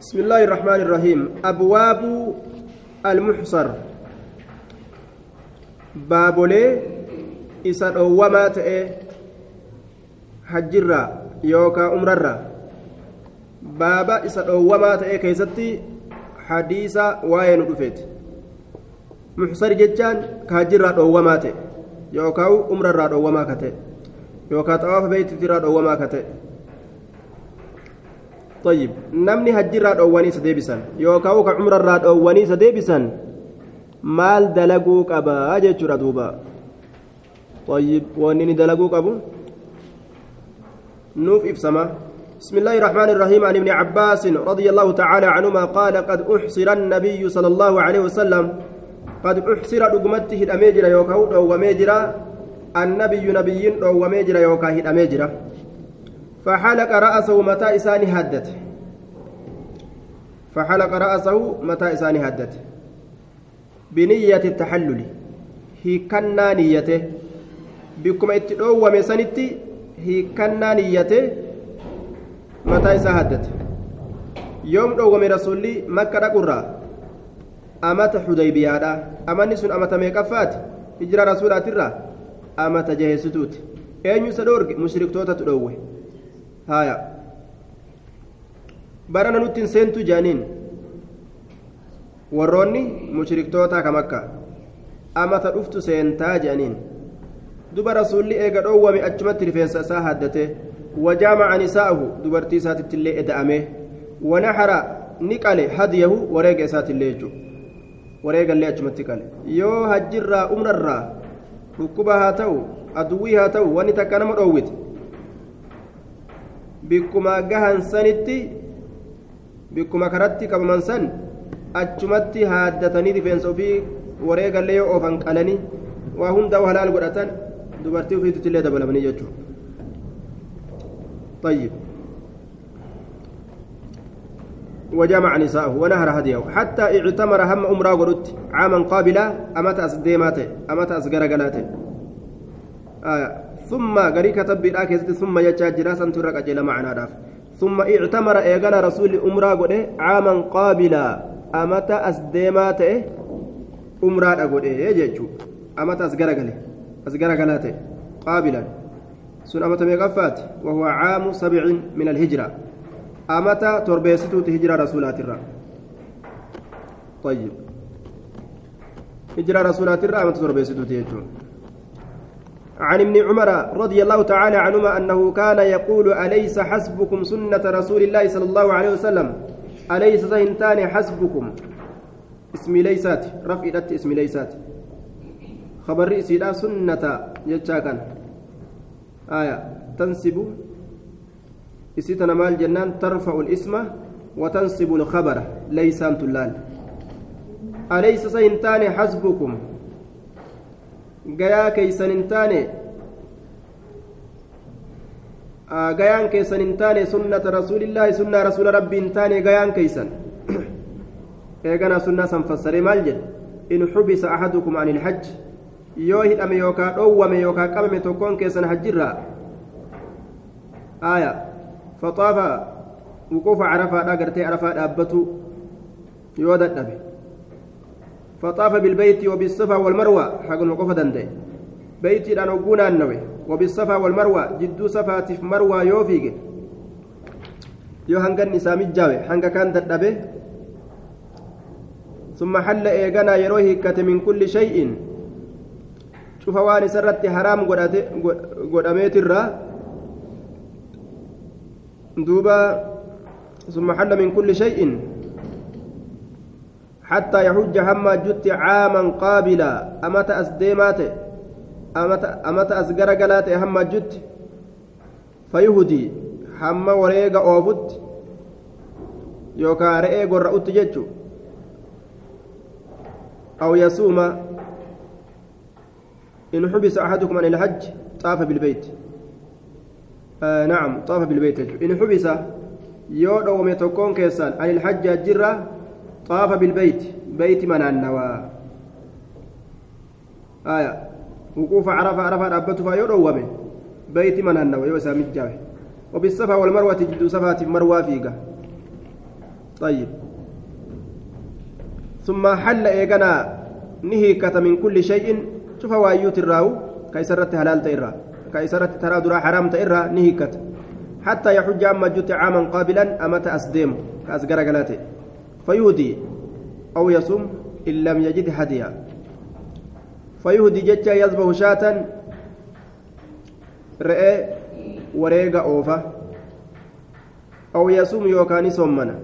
بسم الله الرحمن الرحيم. أبواب المحصر. بابولي إسان أوما تأي حجرة يوكا أمررة. بابا إسان أوما تأي كيستي حديثة وين رفيت محصر جتان كهجرة أوما تأي. يوكا أمررة أوما كتأي. يوكا طواف بيت ترى أوما كتأي. طيب نمني هجرا دواني سديبسان يوكاو كعمر الرا دواني سديبسان مال دلقو قبا جچورا دوبا طيب ونني دلقو قبو نوف افسما بسم الله الرحمن الرحيم عن ابن عباس رضي الله تعالى عنهما قال قد أحصر النبي صلى الله عليه وسلم. قد أحصر دغمته الاميجرا يوكاو دواميجرا النبي نبي دواميجرا يوكاه الاميجرا فحلق رأسه متى إساني هدت. فحلق رأسه متى إساني هدت. بنية التحلل. هي كنا نيته. بكم اتدعو ومسانتي هي كنا نيته متى إسا هدت. يوم دوغم رسولي مكة دقرة أمت حديبية أمني سن أمت ميقفات هجرة رسولات الرا. أمت جهستوت أين يسدورك؟ مشرك توتا تدوه. Haya barana nutti hin seentu jaaniin. Warroonni mushriktoota ka makka amata dhuftu seentaa jedhaniin duba rasuulli eega dhoowwame achumatti rifeensa isaa haaddate. Wajaamaca nisaa'ahu dubartii isaatittillee eda'ame. Wanaxara ni qale hadiyahu wareega isaatillee jechu wareegallee achumatti qale. Yoo hajjirraa umrarraa dhukkuba haa ta'u aduwwii haa ta'u wanni takka nama dhoowwite bikkuma gahan sanitti bikkuma karatti qabaman san achumatti haaddatanii rifeensa ofii wareegallee yoo oofan qalanii waa hundaa halaal godhatan dubartii ofiitti illee dabalamanii jechuudha. طيب وجمع نساءه ونهر هديه حتى اعتمر هم أمرا ورد عاما قابلا أمت أسديمات أمت أسقر قلاته آه. ثم غري كتب بالآكست ثم يجا جراسا ترك أجل معنا ثم اعتمر إيغانا رسول أمرا قد عاما قابلا. أمت أسديمات أمرا قد يجو أمت أسقر قلي أسقر قلاته قابلا. سن أمت ميقفات وهو عام سبع من الهجرة. أمت تربيستو هجرة رسولات الرا. طيب. هجرة رسولات الرا أمت تربيستو تيجو عن ابن عمر رضي الله تعالى عنهما أنه كان يقول أليس حسبكم سنة رسول الله صلى الله عليه وسلم؟ أليس زهنتان حسبكم؟ اسم ليسات رفئت اسم ليسات خبر رئيسي لا سنة يجاكا آية تنسب إسيتنا مال جنان ترفع الاسم وتنسب الخبر. ليسان تلال. أليس زهنتان حسبكم؟ Gayaa keeysan hin taane gayaan keessan hin taane sunnata rasuulillaahi sunnaa rasuula rabbii hin taane gayaan keeysan eeganaa sunnaa san fassaree maal jedhe in xubisa ahadukum an ilhajj yoo hidhame yookaa dhoowwame yookaa qabame tokkoon keessan hajjirraa aya faxaafa wuquufa carafaadha gartee arafaa dhaabbatu yoo dadhabe فطاف بالبيت وبالصفا والمروة. حق الوقوف دندي. بيتي أنا أقول النوي. وبالصفا والمروة. جدو صفا تف مروة يوفيق. يو هنگا نسامي جاوي هنگا كان تدبه ثم حل إيغانا يروه كت من كل شيء. شوف واني سرت حرام قدأميت الرا. دوبا. ثم حل من كل شيء. حتى يحج هما جت عاما قابلا. أمت أسديمات أمت أمت أسجر قلات هما جت؟ فيهدي. هما وريق أوفت. يوكا رئي قرأت أو يصوم إن حبس أحدكم عن الحج طاف بالبيت. آه نعم طاف بالبيت. إن حبس يودو متكون كيسان. عن الحج جرة طاف بالبيت. بيت من النوى. آية. وقوف عرفة عرفة أبته فيودو بيت من النوى. يوسى مجاوي وبالصفا والمروة جدو صفات مروى فيقة طيب. ثم حل إيقنا نهيكة من كل شيء. شوف وايوت الراو كيسرت هلال تيرا. كيسرت ترى درا حرام تيرا. نهيكة حتى يحج أما جت عاما قابلا أمت أسديم كأسقر قلاته فيهدي أو يصوم إن لم يجد هديا. فيهدي جتة يذبح شاة. رئي وريق أوفا. أو يصوم يوكاني صومنا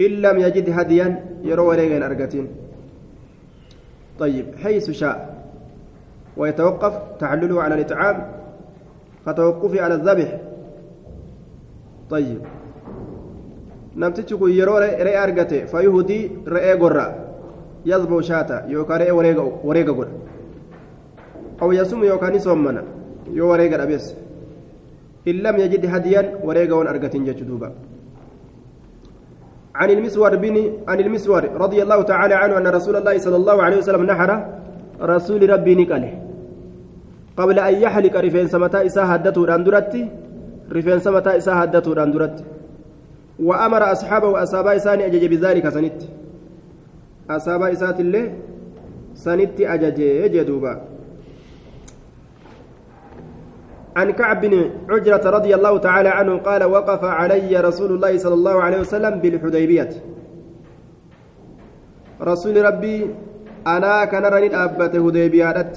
إن لم يجد هديا يرو وريق أرقتين طيب حيث شاء. ويتوقف تعلله على الإطعام. فتوقفه على الذبح. طيب. Namtichi kun yeroo re'ee argate fayuhudii re'ee gorra yazbau shaata yookaan re'ee wareega godha aw yasumu yookaan ni soommana yoo wareega dhabees in lam yajid hadiyan wareega wan argatin jechu duuba عن المسور بن عن المسور رضي الله تعالى عنه أن رسول الله صلى الله عليه وسلم نحر رسول ربي نقله قبل أن يحلق رفين سمتا إساء هدته الأندرتي رفين سمتا إساء هدته الأندرتي وأمر أصحابه وأصحاب إساني أجج بذلك سنت. أصحاب إسات الله سنت أجج جدوبا عن كعب بن عجرة رضي الله تعالى عنه قال وقف علي رسول الله صلى الله عليه وسلم بالحديبية. رسول ربي أنا كان رني أبت هديبية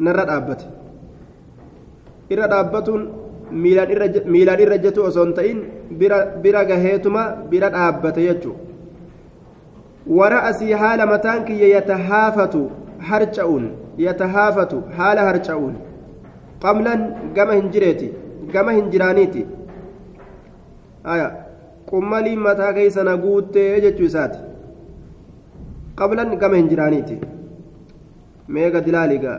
نرى أبت. إرى أبت miilaan irra jetu osoo hin ta'in bira gaheetuma bira dhaabbate jechuudha wara'asii haala mataan kiyya yatahaafatu harca'uun yatahaafatu haala harca'uun. Qamlan gama hin jireeti gama hin jiraaniiti. Qummaliin mataa keeysana guuttee jechuu isaati. Qablan gama hin jiraaniiti. Meega dilaaliga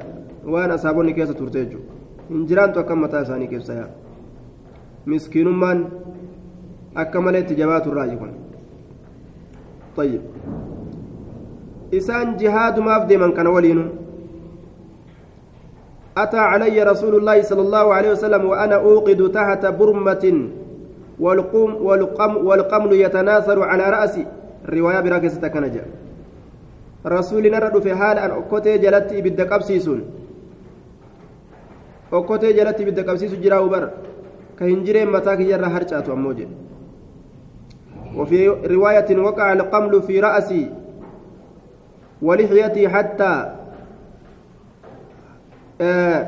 waan asaabonni keessa turte jechuudha hin jiraantu akka mataa isaanii keessa yaa. Miskiinummaan akka malee itti jabaatu irraa kun. طيب إسان جهاد ما أفدي من كان ولين أتى علي رسول الله صلى الله عليه وسلم وأنا أوقد تحت برمة والقم والقم والقمل يتناثر على رأسي الرواية براكزة كنجة رسول نرد في حال أن أكوتي جلت بدك أبسيسون okkotee jalatti ibidda qabsiisu jiraa ubar? Ka hin jireen mataa kiyyarra harcaatu ammoo jedhe. وفي رواية وقع القمل في رأسي ولحيتي حتى آه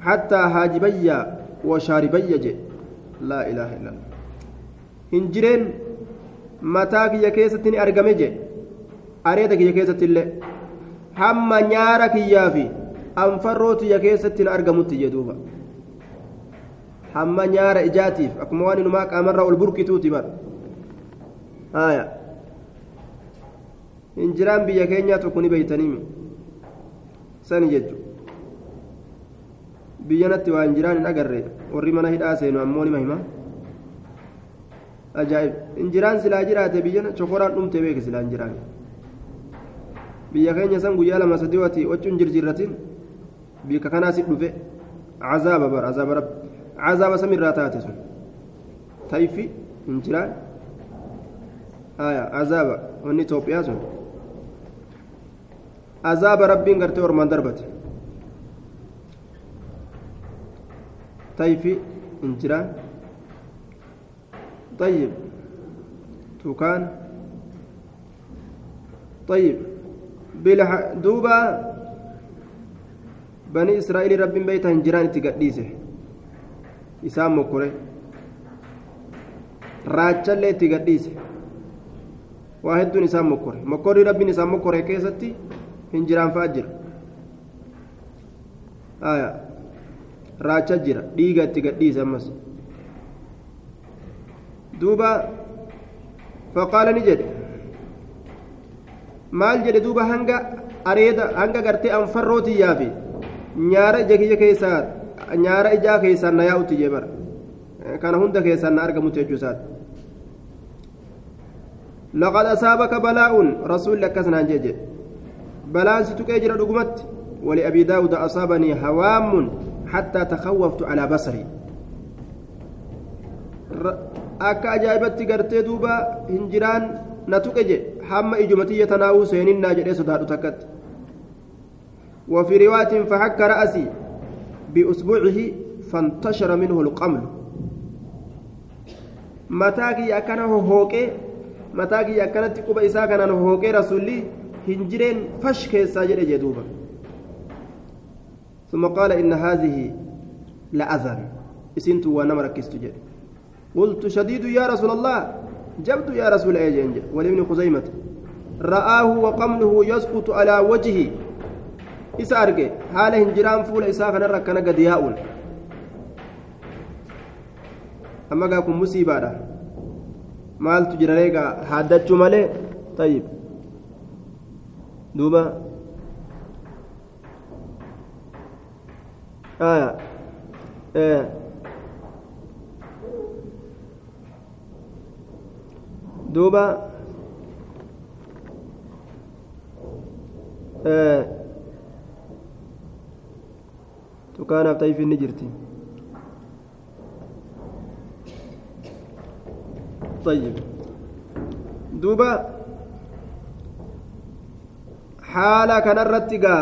حتى هاجبي وشاربي جي لا إله إلا الله هنجرين متاك يا كيستني أرقمي جي أريدك يا كيست الله هم نيارك يافي anfarrootu ya keessatti na argamutti jedhuuba hamma nyaara ijaatiif akkuma waan inumaa qaamarraa ol burkituuti bar haya hinjiraan biyya keenyaa tokko ni beeytaniimi sani jechu biyyanatti waa hinjiraan hin agarre warri mana hidhaa seenu ammoo nima hima ajaa'ib hinjiraan silaa jiraate biyyana chokoraan dhumte beeke silaa hinjiraan biyya keenya san guyyaa lama sadii wati wachuun jirjirratin dhufe cazaaba bar cazaaba rabbi cazaaba samirraa taate sun tayfi hin jiraan aya cazaaba wanni itoophiyaa sun cazaaba rabbiin gartee ormaan darbate tayfi hin jiraan طيب توكان طيب بلح دوبا hin jiraan itti gadhiise isaan mokkore raachallee itti gadhiise waa hedduun isaan mokkore mokkorri rabbiin isaan mokkore keessatti hin jiraan fa'a jira raacha jira dhiiga itti gadhiise ammas duuba faqaala ni jedhe maal jedhe duuba hanga areeda hanga gartee anfarrootii yaafi nyaara ija kiyya keessaa nyaara ijaa keessaan na yaa'utti jee bara kana hunda keessaan na argamutti jechuu isaati laqad asaabaka balaa'uun rasuulli akkasnaan jee jedhe balaan si tuqee jira dhugumatti ولأبي داود أصابني هوام حتى تخوفت على بصري akka ajaa'ibatti gartee duuba hinjiraan na tuqe je hamma ijumatiyya tanaa'uu seeninnaa jedhee sodaadhu takkatti وفي رواية فحك رأسي بأسبوعه فانتشر منه القمل. متاكي أكنه هوكي متاكي أكنت قبا إساء كان هوكي رسولي هنجرين فشك ساجد جدوبا. ثم قال إن هذه لأذن إسنت وأنا مركزت جد. قلت شديد يا رسول الله جبت يا رسول أيجنج ولابن خزيمة رآه وقمله يسقط على وجهه. Isa arge haala hinjiraan fuula isaa kanarra akkana gadi yaa'uun amma gaa kun musiibaadha maaltu jira reegaa haaddachuu malee tayyib duuba duuba tukaanaaf ta'iif inni jirti طيب دوبا حالا كان الرتقا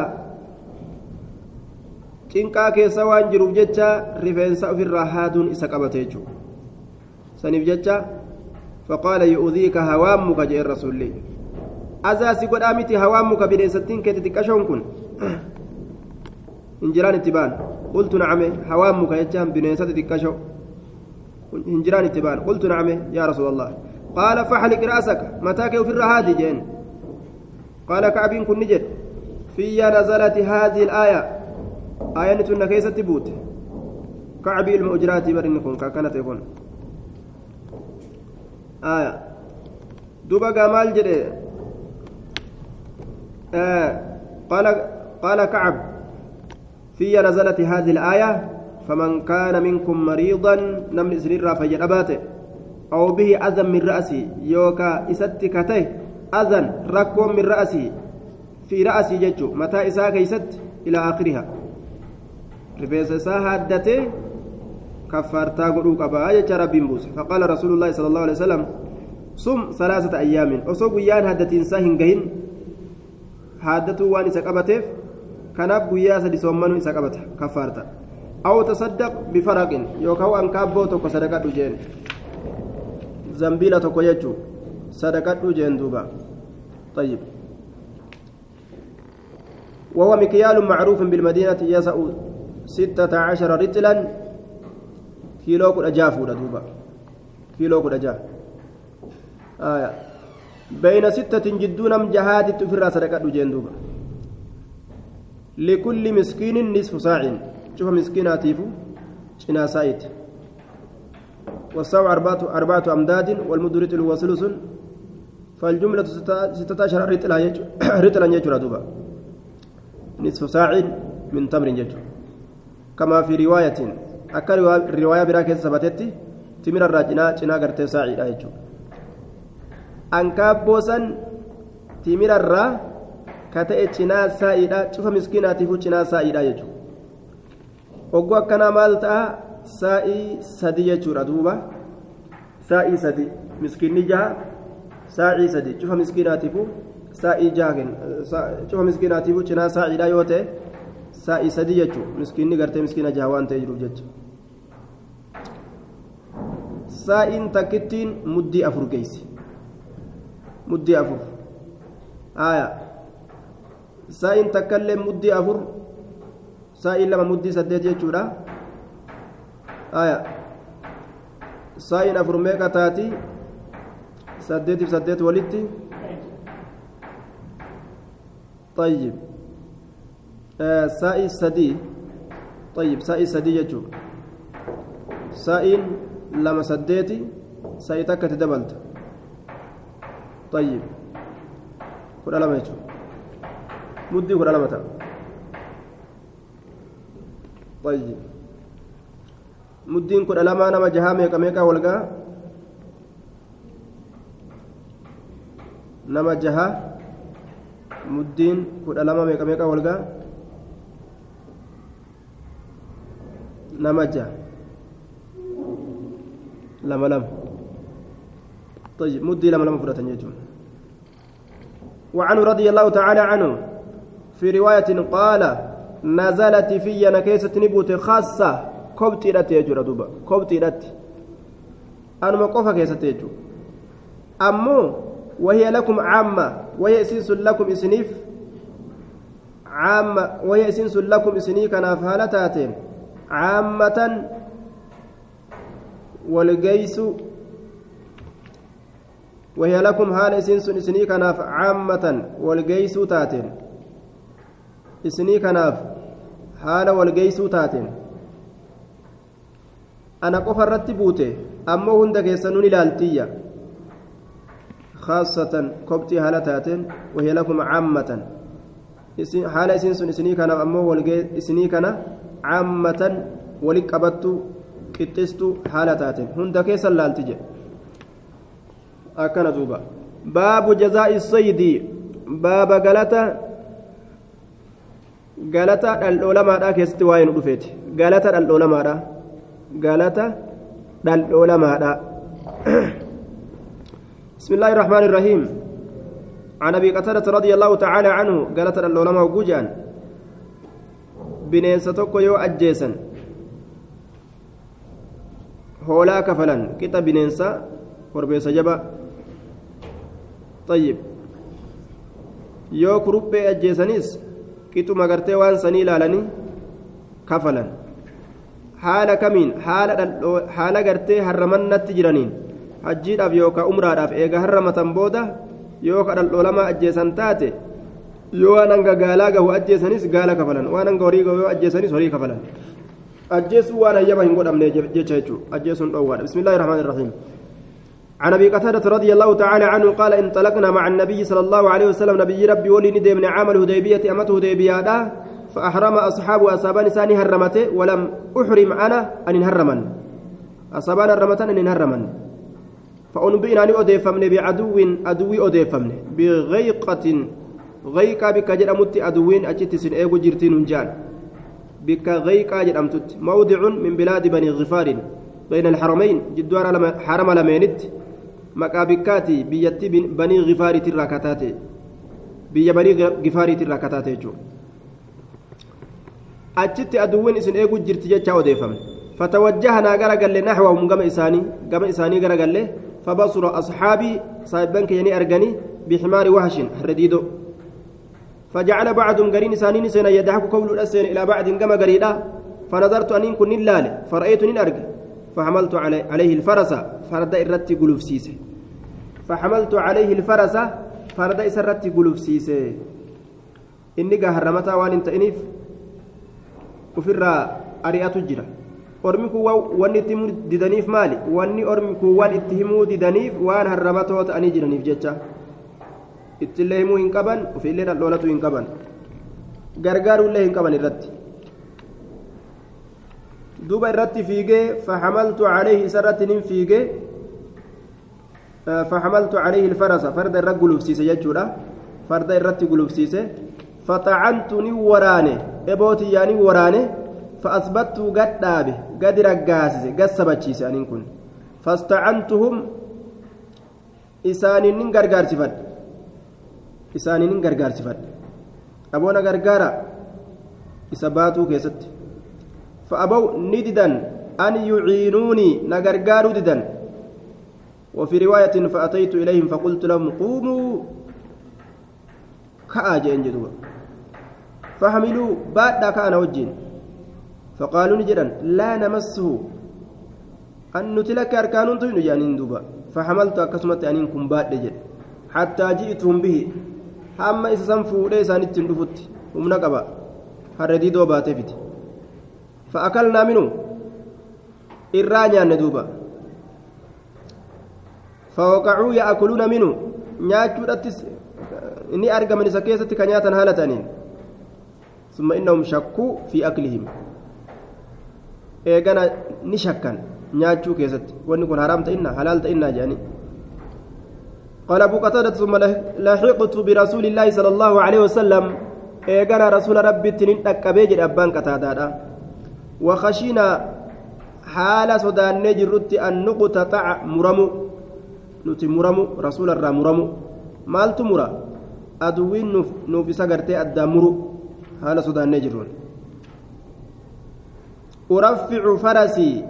cinqaa keessa waan jiruuf jecha rifeensa ofirraa haaduun isa qabate jechuudha saniif jecha faqaala yu'udhiika hawaammuka jee rasuulli azaasi godhaa miti hawaammuka bineensattiin keetti xiqqashoon kun hinjiraan itti baan qultu nacame hawaammuka jechaan bineensatti xiqqasho hinjiraan itti baan qultu nacame yaa rasuula allah qaala faxliq ra'saka mataa kee ofirra haadi jeen qaala kacbiin kun ni jedhe fiyya nazalati haadihi ilaaya aayani tun na keessatti buute kacbii ilma ujraatii bar inni kun kakkana ta'e kun aya duba gaa maal jedhe qaala kacab في نزلت هذه الآية فمن كان منكم مريضا نمن إسرير فجد أباته أو به أذى من رأسي يوكا إست كته أذى ركو من رأسي في رأسي ججو. متى إساك يست إلى آخرها. رفيس إساها هدته كفارتا قلوك أبا يجا ربي موسى فقال رسول الله صلى الله عليه وسلم صم ثلاثة أيام. أصوب يان هدتين ساهن قهن. هادته وان أبتف kanaaf guyyaa sadi soommanuu isa qabata kaffaarta aw tasaddaq bifaraqin yookaan waan kaabboo tokko sadaqadhu jeen zambiila tokko jechuu sadaqadhu jeen duuba طيب وهو مكيال معروف بالمدينة يسع ستة عشر رجلا كيلو كل أجافو دوبا كيلو كل أجاف آية بين ستة جدون جهاد تفر صدقة جين لكل مسكين نصف ساع. شوف مسكيناتيف شنا سايت. والساع أربعة أربعة أمداد والمدرة هو ثلث فالجملة ستة عشر رتلا يجرى دوبا نصف ساع من تمر يجرى كما في رواية أكا رواية براكة ثبتت تمر الراجنا شنا قرتي ساعي أنكاب بوسن تمر الراجنا ka ta'e cinaa saa'iidha. Cufa miskiinaatiifuu cinaa saa'iidha jechuudha. Ogguu akkanaa maal ta'a? Saa'ii sadi jechuudha duuba. Saa'ii sadi miskiinni jaha saa'ii sadi cufa miskiinaatiifuu saa'ii jaha cufa miskiinaatiifuu cinaa saa'iidha yoo ta'e saa'ii sadi jechuudha. Miskiinni gartee miskiina jaha waan ta'e jiruuf jecha. Saa'iin takkittiin muddii afur geessi. Muddii afur. Aayaa. Saa'in takkaillee muddii afur saa'in lama muddii saddeet jechuudha aya saa'in afur meeqa taati saddeetiif saddeet walitti طيب سائي سدي طيب سائي سدي يجو سائن لما سديتي سائي تكت دبلت طيب كل لما يجو مدي كنا لمتا طيب. مدين كنا لما نما جها ميكا ميكا ولقا نما جها. مدين كنا لما ميكا ولقا نما جها لما لم. طيب مدي لما لم فرة يجون. وعنه رضي الله تعالى عنه. في رواية قال نزلت في نكيسة نبوت خاصة كبتي رت يجور دوبا كبتي رت أنا مقفة كيسة يجور أمو وهي لكم عامة وهي إسنس لكم إسنيف. عامة وهي إسنس لكم إسني كان فهالتاتين عامة والجيس وهي لكم حال إسنس إسني كناف عامة والجيس تاتين. إسني كناف حال والجيس تاتين أنا قف الرتبوته أما هند كيسنون لالتية خاصة كبتي هالتاتين وهي لكم عامة haala isiin sun isinii kanaaf ammoo isinii kana caammatan wali qabattu qixxistu haala taateen hunda keessan laalti jedhe akkana duuba baabu jazaa'i sayyidii baaba galata dhaldhoolamaadhaa keessatti waa'ee nu dhufeeti galata dhaldhoolamaadhaa galata dhaldhoolamaadhaa بسم الله الرحمن الرحيم عن ابي قتاده رضي الله تعالى عنه قالت العلماء وجوجان bineensa tokko yoo ajjeesan hoolaa kafalan qixa bineensa korbeessa jaba طيب yoo kuruphee ajjeesanis qixuma gartee waan sanii ilaalanii kafalan haala kamiin haala gartee harramannatti jiraniin hajjiidhaaf yookaan umraadhaaf eega harramatan booda yoo ka dhaldhoolamaa ajjeesan taate yoo waan hanga gaalaa gahu ajjeesanis gaala kafalan waan hanga horii gahu yoo ajjeesanis horii kafalan ajjeesuu waan hayyama hin godhamne jecha jechuudha ajjeesuun dhoowwaadha bismillaahi rahmaani rahiim عن أبي قتادة رضي الله تعالى عنه قال انطلقنا مع النبي صلى الله عليه وسلم. نبي ربي ولي ندي من عام الهديبية امته هديبية فأحرم أصحاب اصابان ساني هرمته ولم أحرم أنا أن هرمن اصابان هرمتن أن هرمن فأنبئنا أن أديفمن بعدو أدوي أديفمن. بغيقة غيقة بك جرمت أدوين أجت سن إيغو جرتين جان. بك غيقة جرمتت. موضع من بلاد بني غفار. بين الحرمين جدوار حرم لمينت مكابكاتي بيتي بني غفار تراكتاتي بيا بني غفار تراكتاتي جو أجت أدوين سن إيغو جرتي جتشا أديفمن فتوجهنا غرقل نحوهم قم إساني قم إساني غرقل فبصر أصحابي صاحبان كيني أرجاني بحمار وحش رديدو فجعل بعضهم قرين سانين سنة يدحك قول الأسين إلى بعض كما قريدا فنظرت أن كن اللال فرأيت أن أرجع فحملت عليه الفرس فرد إرتي قلوب سيسي فحملت عليه الفرس فرد إسرتي قلوب سيسي إني قهرمتا وان انت إنيف وفر أريئة الجرة ormi kun wanni itti himuu didaniif maali wanni ormi kun waan itti himuu didaniif waan harramatoo ta'anii jiraniif jecha ittillee himuu hin qaban ofiillee dhaldhoolatu hin qaban gargaaruullee hin qaban irratti duuba irratti fiigee faxamaltu calayhi isarratti nin fiigee faxamaltu calayhi ilfarasa farda irra gulufsiise jechuudha. Farda irratti gulufsiise faxacantu nin waraane ebootiyaa nin waraane faasbattuu gad dhaabe gadi raggaasise gad sabachiise anin kun. Fastacantuhum isaaniin nin gargaarsifadhe isaaniin nin gargaarsifadhe aboona gargaara isa baatuu keessatti. فأبوا نددا أن يعينوني نغرغارو ددا. وفي رواية فأتيت إليهم فقلت لهم قوموا جدوا. فحملوا بعد كان وجين. فقالوا نجدا لا نمسه. أن نتلك أركان جانين دوبا فحملت كن بعد جد. حتى جئتهم به. Fawaqacuu ya'akuluuna minu nyaachuudhattis ni argaman isa keessatti ka nyaatan haala ta'aniin summa innahum shakkuu fi aklihim eegana ni shakkan nyaachuu keessatti wanni kun haraam ta'inna halaal ta'innaa jedhanii قال أبو قتادة ثم لحقت برسول الله صلى الله عليه وسلم إيقنا رسول ربي تنين أكبيج أبان قتادة وخشينا haala sodaannee jirrutti an nuqutaxaca muramu nuti muramu rasuula irraa muramu maaltu mura aduwwiin nuuf isa gartee addaan muru haala sodaannee jirruun urafficu farasii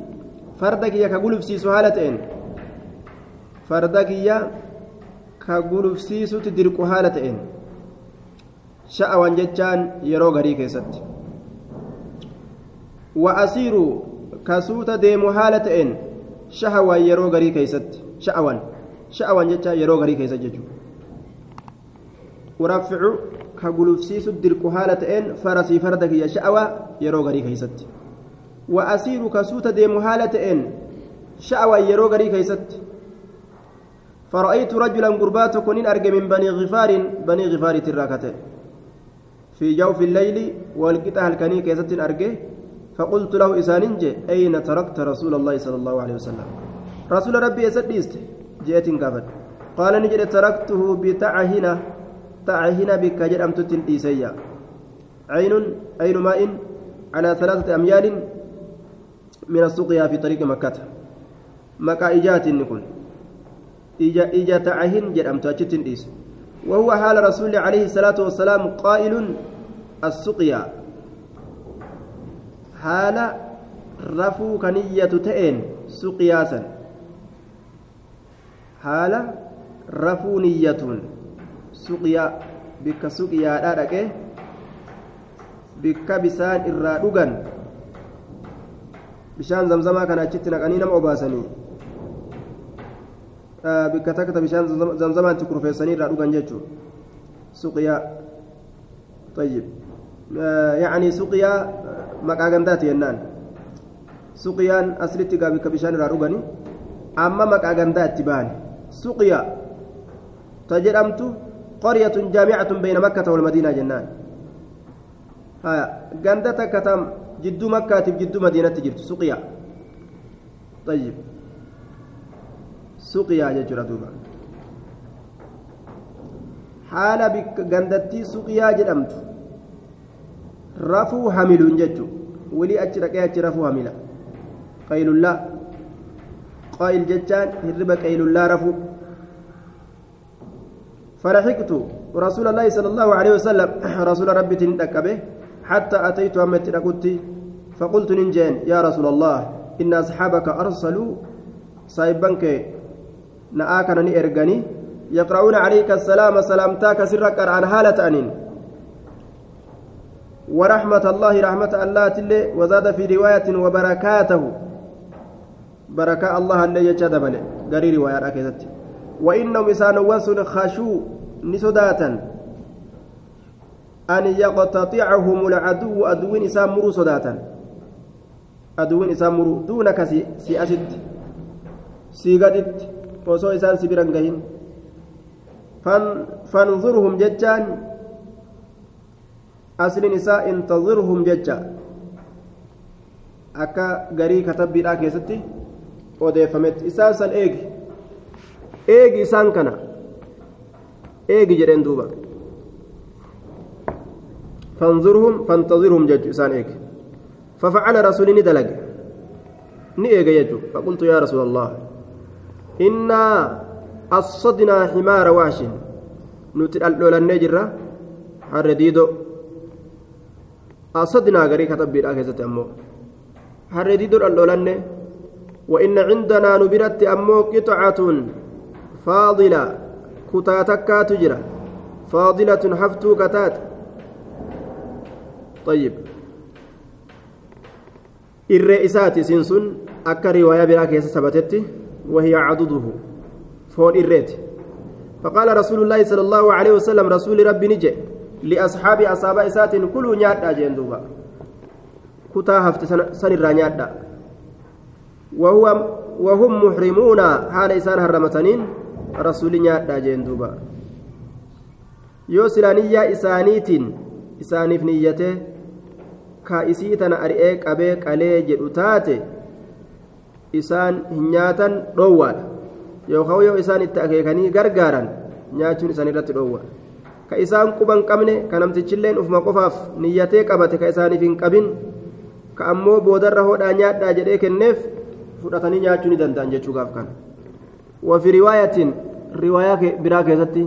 farda kiyya ka gulufsiisu haala ta'een farda kiyya ka gulufsiisutti dirqu haala ta'een sha'awan jechaan deemu haala ta'een shahawan yeroo garii keessatti sha'awan sha'awan jechaa yeroo garii keessa jechuudha urafficu ka gulufsiisu dirqu haala ta'een farasii farda kiyya sha'awa yeroo garii keessatti wa asiiru kasuuta deemu haala ta'een sha'awan yeroo garii keessatti فرأيت رجلا قربات كنين أرجى من بني غفار بني غفار تراكته في جوف الليل والقطع الكني كيست أرجى فقلت له إساننج أين تركت رسول الله صلى الله عليه وسلم؟ رسول ربي يسديست جئت قابل قال نجد تركته بتعهنا تعهنا بك جرمت تنتيسيا عين عين ماء على ثلاثة أميال من السقيا في طريق مكة. مكة إجات نكون إجا إجا تعهن جرمت تنتيس وهو حال رسول عليه الصلاة والسلام قائل السقيا. Haala rafuu kaniyyatu ta'een suqiyaasan haala rafuu niyyatuun suqiyaa bikka suqiyaadhaa dhaqee bikka bisaan irraa dhugan bishaan zamzamaa kana achitti naqanii nama obaasanii bikka takka bishaan zamzamaatti kurfeessanii irraa dhugan jechuun suqiyaa طيب يعني سقيا maqaa gandaati jennaan suqiyaan aslitti gaa bikka bishaan irraa dhugani amma maqaa gandaa itti bahan suqiya ta jedhamtu qaryatun jaamicatun bayna makkata walmadiinaa jennaan haya ganda takka tam jidduu makkaatiif jidduu madiinatti jirtu suqiya طيب suqiyaa jechuudha duuba haala gandattii suqiyaa jedhamtu rafuu hamiluun jechuun walii achi dhaqee achi rafuu hamila qaylullaa qaayil jechaan hirriba qaylullaa rafuu فرحقت رسول الله صلى الله عليه وسلم. رسول ربي تندكبه حتى أتيت أمت ركضتي فقلت ننجين يا رسول الله إن أصحابك أرسلوا. صايبنك نآكنا نئرغني يقرؤون عليك السلام سلامتاك سرك عن هالة أنين. ورحمة الله رحمة الله تلي وزاد في رواية وبركاته. بركاء الله اللي يجدب قري رواية أكيدت وإنهم إسان وسن خشوا نسداتا أن يقتطعهم العدو أدوين إسان مروا صداتا أدوين إسان دونك سيأسد سيقدت وصو إسان قهين فانظرهم ججان asliin isaa intazirhum jecha akka garii katabbiidhaa keessatti odeeffametti isaan san eegi eegi isaan kana eegi jedheen duuba fanzurhum fantazirhum jechu isaan eegi ففعل رسولي ندلق نيجا يجو فقلت يا رسول الله إنا أصدنا حمار واش نتلألول النجرة حرديدو أصدنا غري كتب بيرا كيست أمو حردي دور اللولن وإن عندنا نبرت أمو قطعة فاضلة كتاتك تجرى فاضلة حفتو كتات طيب الرئيسات سنسن أكا رواية بلا كيس ثبتت وهي عضده فون الريت فقال رسول الله صلى الله عليه وسلم رسول ربي نجي لأصحاب أصحاب إسات كلوا نيادا جندوبا كتا هفت سنرا نيادا وهو وهم محرمون حال إسان هرمتنين رسول نيادا جندوبا يوسلا نيا إسانيت إسانيف نيته qalee jedhu taate isaan hin nyaatan dhoowwaadha yookaan yoo isaan itti akeekanii gargaaran nyaachuun isaan irratti dhoowwa namtichilleen ufuma qofaaf niyyatee qabate ka isaaniif hin qabin ka ammoo boodarra hodhaa nyaadhaa jedhee kenneef fudhatanii nyaachuu ni danda'an jechuu gaaf kana wafi riwaayatiin riwaayaa biraa keessatti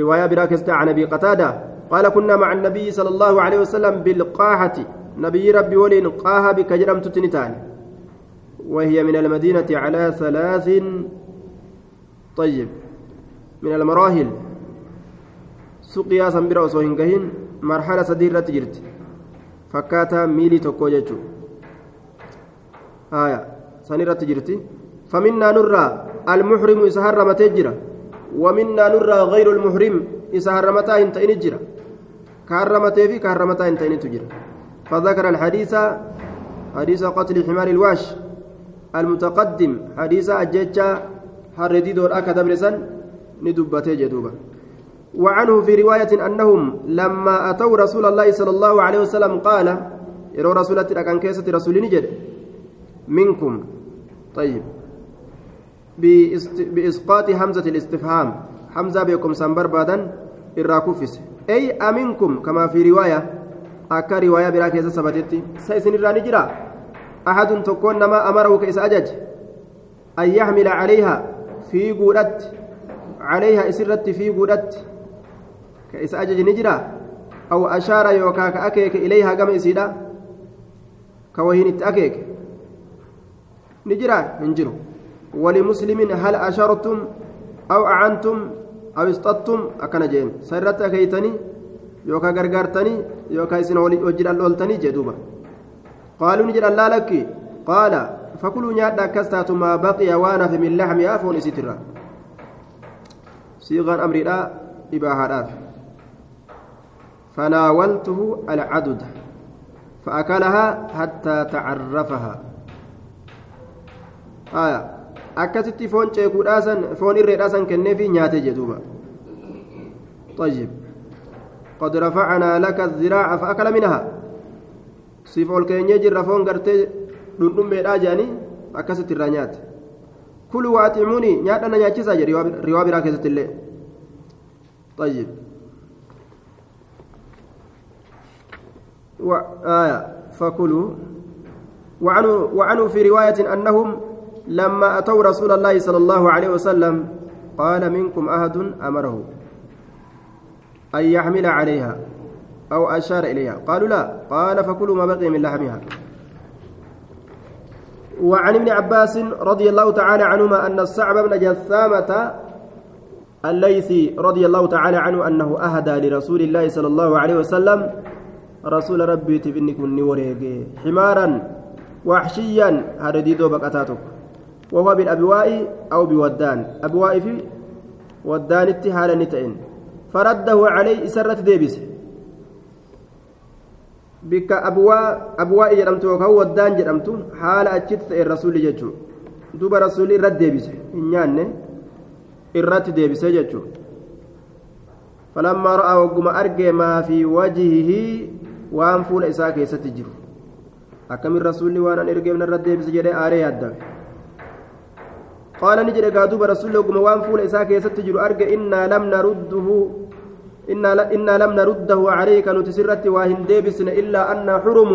riwaayaa biraa keessatti can abii qataada qaala kunnaa maca annabiyyi sala allahu aleyhi wasalam bilqaaxati nabiyyi rabbi waliin qaaha bikka jedhamtutti ni taane وهي من المدينة على ثلاث طيب من المراحل. سقيا سنبرا كهين مرحلة جرت. فكاتا ميلي توكو جيتشو. آية. سنيرة جرتي. فمنا نرى المحرم إسهر متجرة ومنا نرى غير المحرم إسهر متى إنت إنجرة كهرمتي في كهرمتى إنت إنتجرة فذكر الحديث حديث قتل حمار الواش. المتقدم حديث أججة حردي دور أكا دبرسا ندبتي جدوبا. وعنه في رواية أنهم لما أتوا رسول الله صلى الله عليه وسلم قال يرى رسولة أكان كيسة رسول نجد منكم. طيب. بإسقاط همزة الاستفهام. حمزة بكم سنبر بادا الراكوفس أي أمنكم؟ كما في رواية. أكا رواية بلا كيسة سبتتي. سيسن الراني جرا أحد تكون نما أمره كيس أجج. أن يحمل عليها في قولت. عليها إسرت في قولت كيس أجج نجرا. أو أشار يوكا كأكيك إليها قم إسيدا. كوهين أكيك نجرا ننجرو ولمسلم هل أشرتم أو أعنتم أو اصطدتم؟ أكن جين. سرت أكيتني يوكا غرغرتني يوكا إسن وجل الأولتني جدوبا. قالوا نجد الله لك. قال فكلوا نيادا كستات ما بقي وأنا في من لحم يافون سترا صيغا أمر لا اباها فناولته العدد فاكلها حتى تعرفها آية akkasitti foon ceekuudhaasan foon irreedhaasan kenneefi nyaate jedhuuba طيب قد رفعنا لك الذراع فأكل منها siif ol keenyee jirra foon gartee dhundhummeedhaa jedhanii akkasitti irraa waaximuuni nyaadha na nyaachisaa jedhe riwaa biraa keessatti illee طيب. آية. فكلوا. وعنه, وعنه في رواية أنهم لما أتوا رسول الله صلى الله عليه وسلم قال منكم أحد أمره أن يحمل عليها أو أشار إليها. قالوا لا. قال فكلوا ما بقي من لحمها. وعن ابن عباس رضي الله تعالى عنهما أن الصعب بن جثامة الليثي رضي الله تعالى عنه أنه أهدى لرسول الله صلى الله عليه وسلم رسول ربي تبني كن حمارا وحشيا. هرديدو بقتاتك وهو بالأبواء أو بودان. أبواء في ودان اتهالا نتئن. فرده عليه سرة ديبسه bikka abwaa jedhamtu yookaan waddaan jedhamtu haala achitti ta'e rasuulli jechuudha duuba rasuulli irratti deebise hin nyaanne irratti deebise jechuudha falammaa ra'aa wagguma argee maa fi wajihihi waan fuula isaa keessatti jiru. Akkamiin rasuulli waan an ergeef narra deebise jedhee aaree yaaddame qaala ni jedhe gaa duuba rasuulli wagguma waan fuula isaa keessatti jiru arge innaa lam narudduhu إنا لم نرده عليك نتسرت واهن ديبسن إلا أن حرم.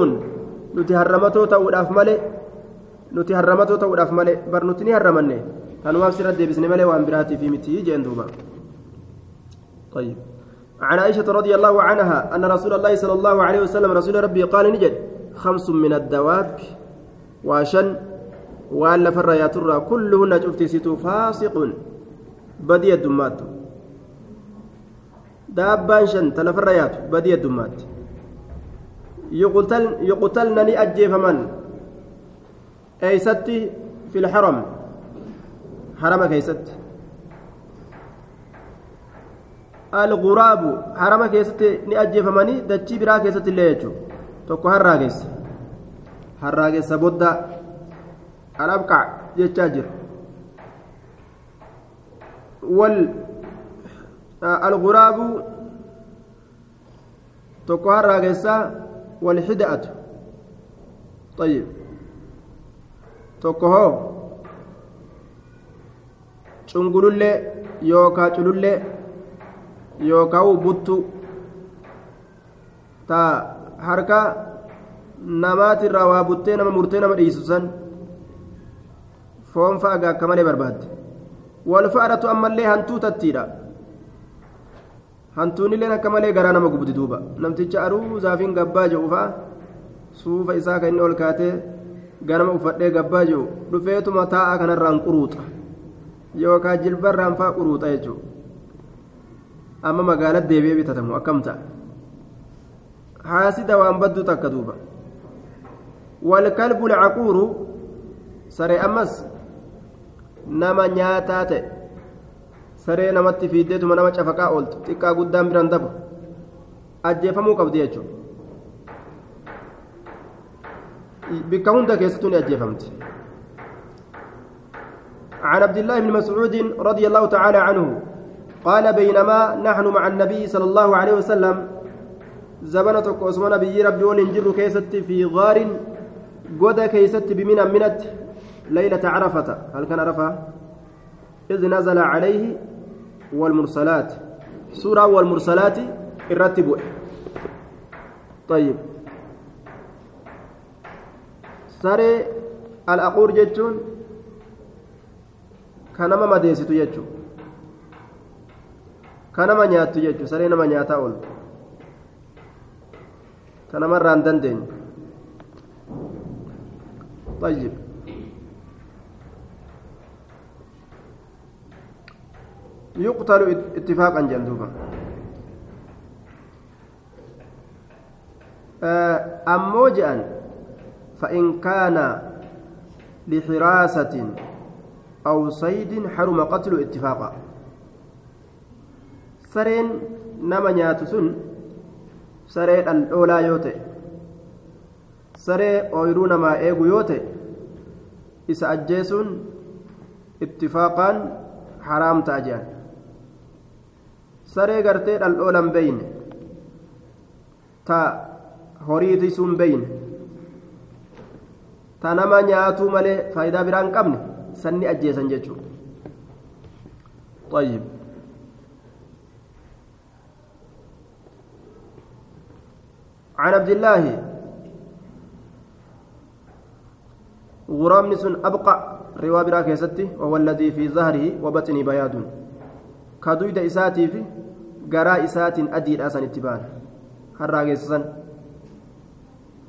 نتهرمتو توداف ملي نتهرمتو توداف ملي بر نتني هرمني كانوا سرت ديبسن ملي وأن براتي في متي جندوبا. طيب. عن عائشة رضي الله عنها أن رسول الله صلى الله عليه وسلم رسول ربي قال نجد خمس من الدواب وشن يا ترى كلهن شفت ستو فاسق. بدي الدمات daabbaan shan talafarra yaatu badii addummaatti yuqtalna ni ajjeefaman eeysatti fil haram harama keeysatti alguraabu harama keessatti ni ajjeefamanii dachii biraa keessatti illee jechuu tokko harraageessa harraageessa bodda alabqac jechaa jira wal الغراب تكوها راقسا والحدأة طيب تكوها cungulullee yookaa culullee yookaa buttu ta harka namaatirraa waa buttee nama murtee nama dhiisu san foon fa'a akka malee barbaadde walfa'aratu ammallee hantuu tattiidha hantuunilleen akka malee garaa nama gubdi duuba. Namticha aruu zaafiin gabbaa jedhu fa'a suufa isaa kan inni ol kaatee ganama uffadhee gabbaa jiru dhufeetuma taa'aa kanarraan quruuxa. Yookaan jilbarraan faa quruuxa jechuudha amma magaalatti deebi'ee bitatamu akkam ta'a? Haasida waan badduu takka duuba. Walkalbu lacaquuru saree ammas nama nyaataa ta'e saree namatti fiiddeetuma nama cafaqaa ooltu xiqqaa guddaan biraan dabu ajjeefamuu qabdi jechuudha. بك هند كيستوني أجيفمت عن عبد الله بن مسعود رضي الله تعالى عنه قال بينما نحن مع النبي صلى الله عليه وسلم زبنة عثمان بي ربي ولنجر كيست في غار قد كيست بمنا منت ليلة عرفة هل كان عرفة إذ نزل عليه والمرسلات سورة والمرسلات الرتب طيب al-aquur jechuun ka nama madeessitu jechuun ka nama nyaattu jechuun saree nama nyaataa ooltu ka namarraa hin dandeenye طيب يقتل اتفاقا جندوبا أمو جأن فإن كان لحراسة أو صيد حرم قتل اتفاقا. سرين نما نياتسون سرين الأولى يوتي. سرين أويرو نما إيغو يوتي. إسا اتفاقا حرام تأجيان. سرين قرتين الأولى بين تا هوريتي سون بين ta nama nyaatuu malee faayidaa biraa hin qabne? Sanni ajjeesan jechuudha طيب عن عبد الله غرام سن أبقى رواه برا كيستي وهو الذي في ظهره وبطنه بياض إساتي في قراء إسات أدي الأسن اتبان هراغي سن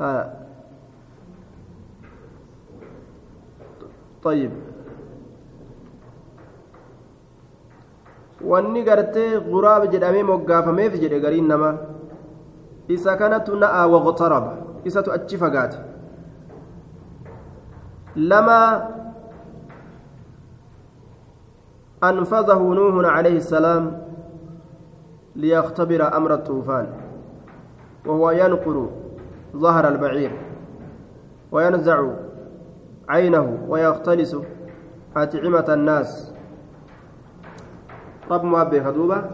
آه. طيب wanni gartee guraab jedhamee moggaafameef jedhe gariin namaa isa kanatu na'aa waqtaraba isatu achi fagaate lama أنفذه نوح عليه السلام ليختبر أمر الطوفان وهو ينقر ظهر البعير وينزع عينه ويختلس أطعمة الناس. رب مؤبي خدوبة؟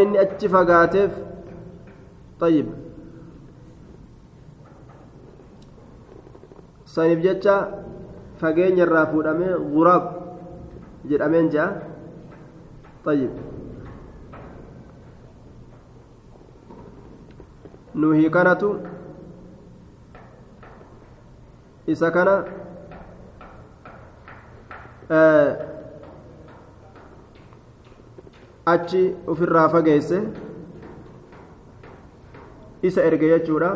إني أتفقاتف. طيب. jecha fageenya irraa fuudhamee guraab jedhameen jea طيب nuhii kanatu isa kana achi ofirraa fageesse isa erge jechuudha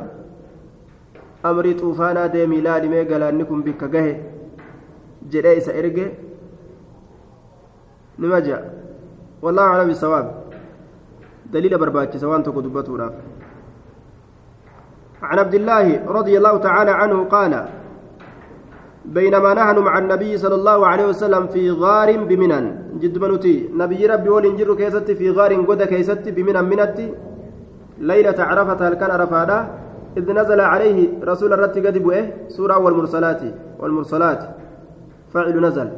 amrii xuufaanaa deemii laalimee galaanni kun bikka gahe Jedhee isa erge nima wallahu aclam bisawaab. Daliila barbaachisa waan tokko dubbatuudhaaf. عن عبد الله رضي الله تعالى عنه قال بينما نحن مع النبي صلى الله عليه وسلم في غار بمنن جد منوتي نبي ربي ولنجر كيست في غار قد كيست بمنن منتي ليلة عرفة هل كان إذ نزل عليه رسول الرت قد بؤه سورة والمرسلات والمرسلات فعل نزل.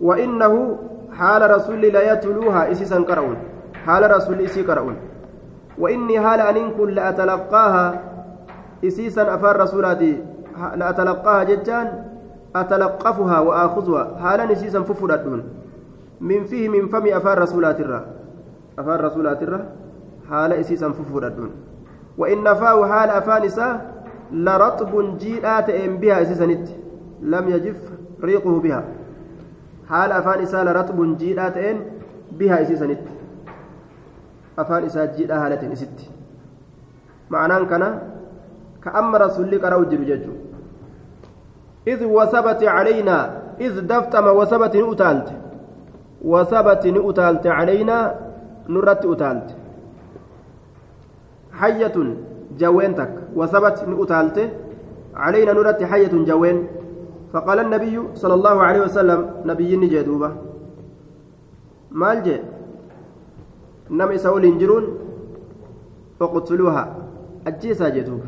وإنه حال رسول لا يتلوها إسيسا قرؤون حال رسول إسي قرؤون وإني حال أن كن لأتلقاها إسيسا أفار رسولاتي. لأتلقاها جتان أتلقفها وآخذها. حالا إسيسا ففردون من فيه من فم أفار رسولات الرا أفار رسولات الرا حال إسيسا ففردون وإن فاه حال أفانسا لرطب جيئات إن بها إسسنت لم يجف ريقه بها. حال أفانسا لرطب جيئات إن بها إسسنت أفانسا جيئة هالة إست معناه كان كأما رسول لك ججو إذ وثبت علينا إذ دفتم وثبت نؤتالت. وثبت نؤتالت علينا نرت أتالت. حية جوينتك وثبت نؤتالت علينا نرت حية جوين. فقال النبي صلى الله عليه وسلم نبي نجدوبة مال جي نم سول جرون فقتلوها. أجيسا جدوب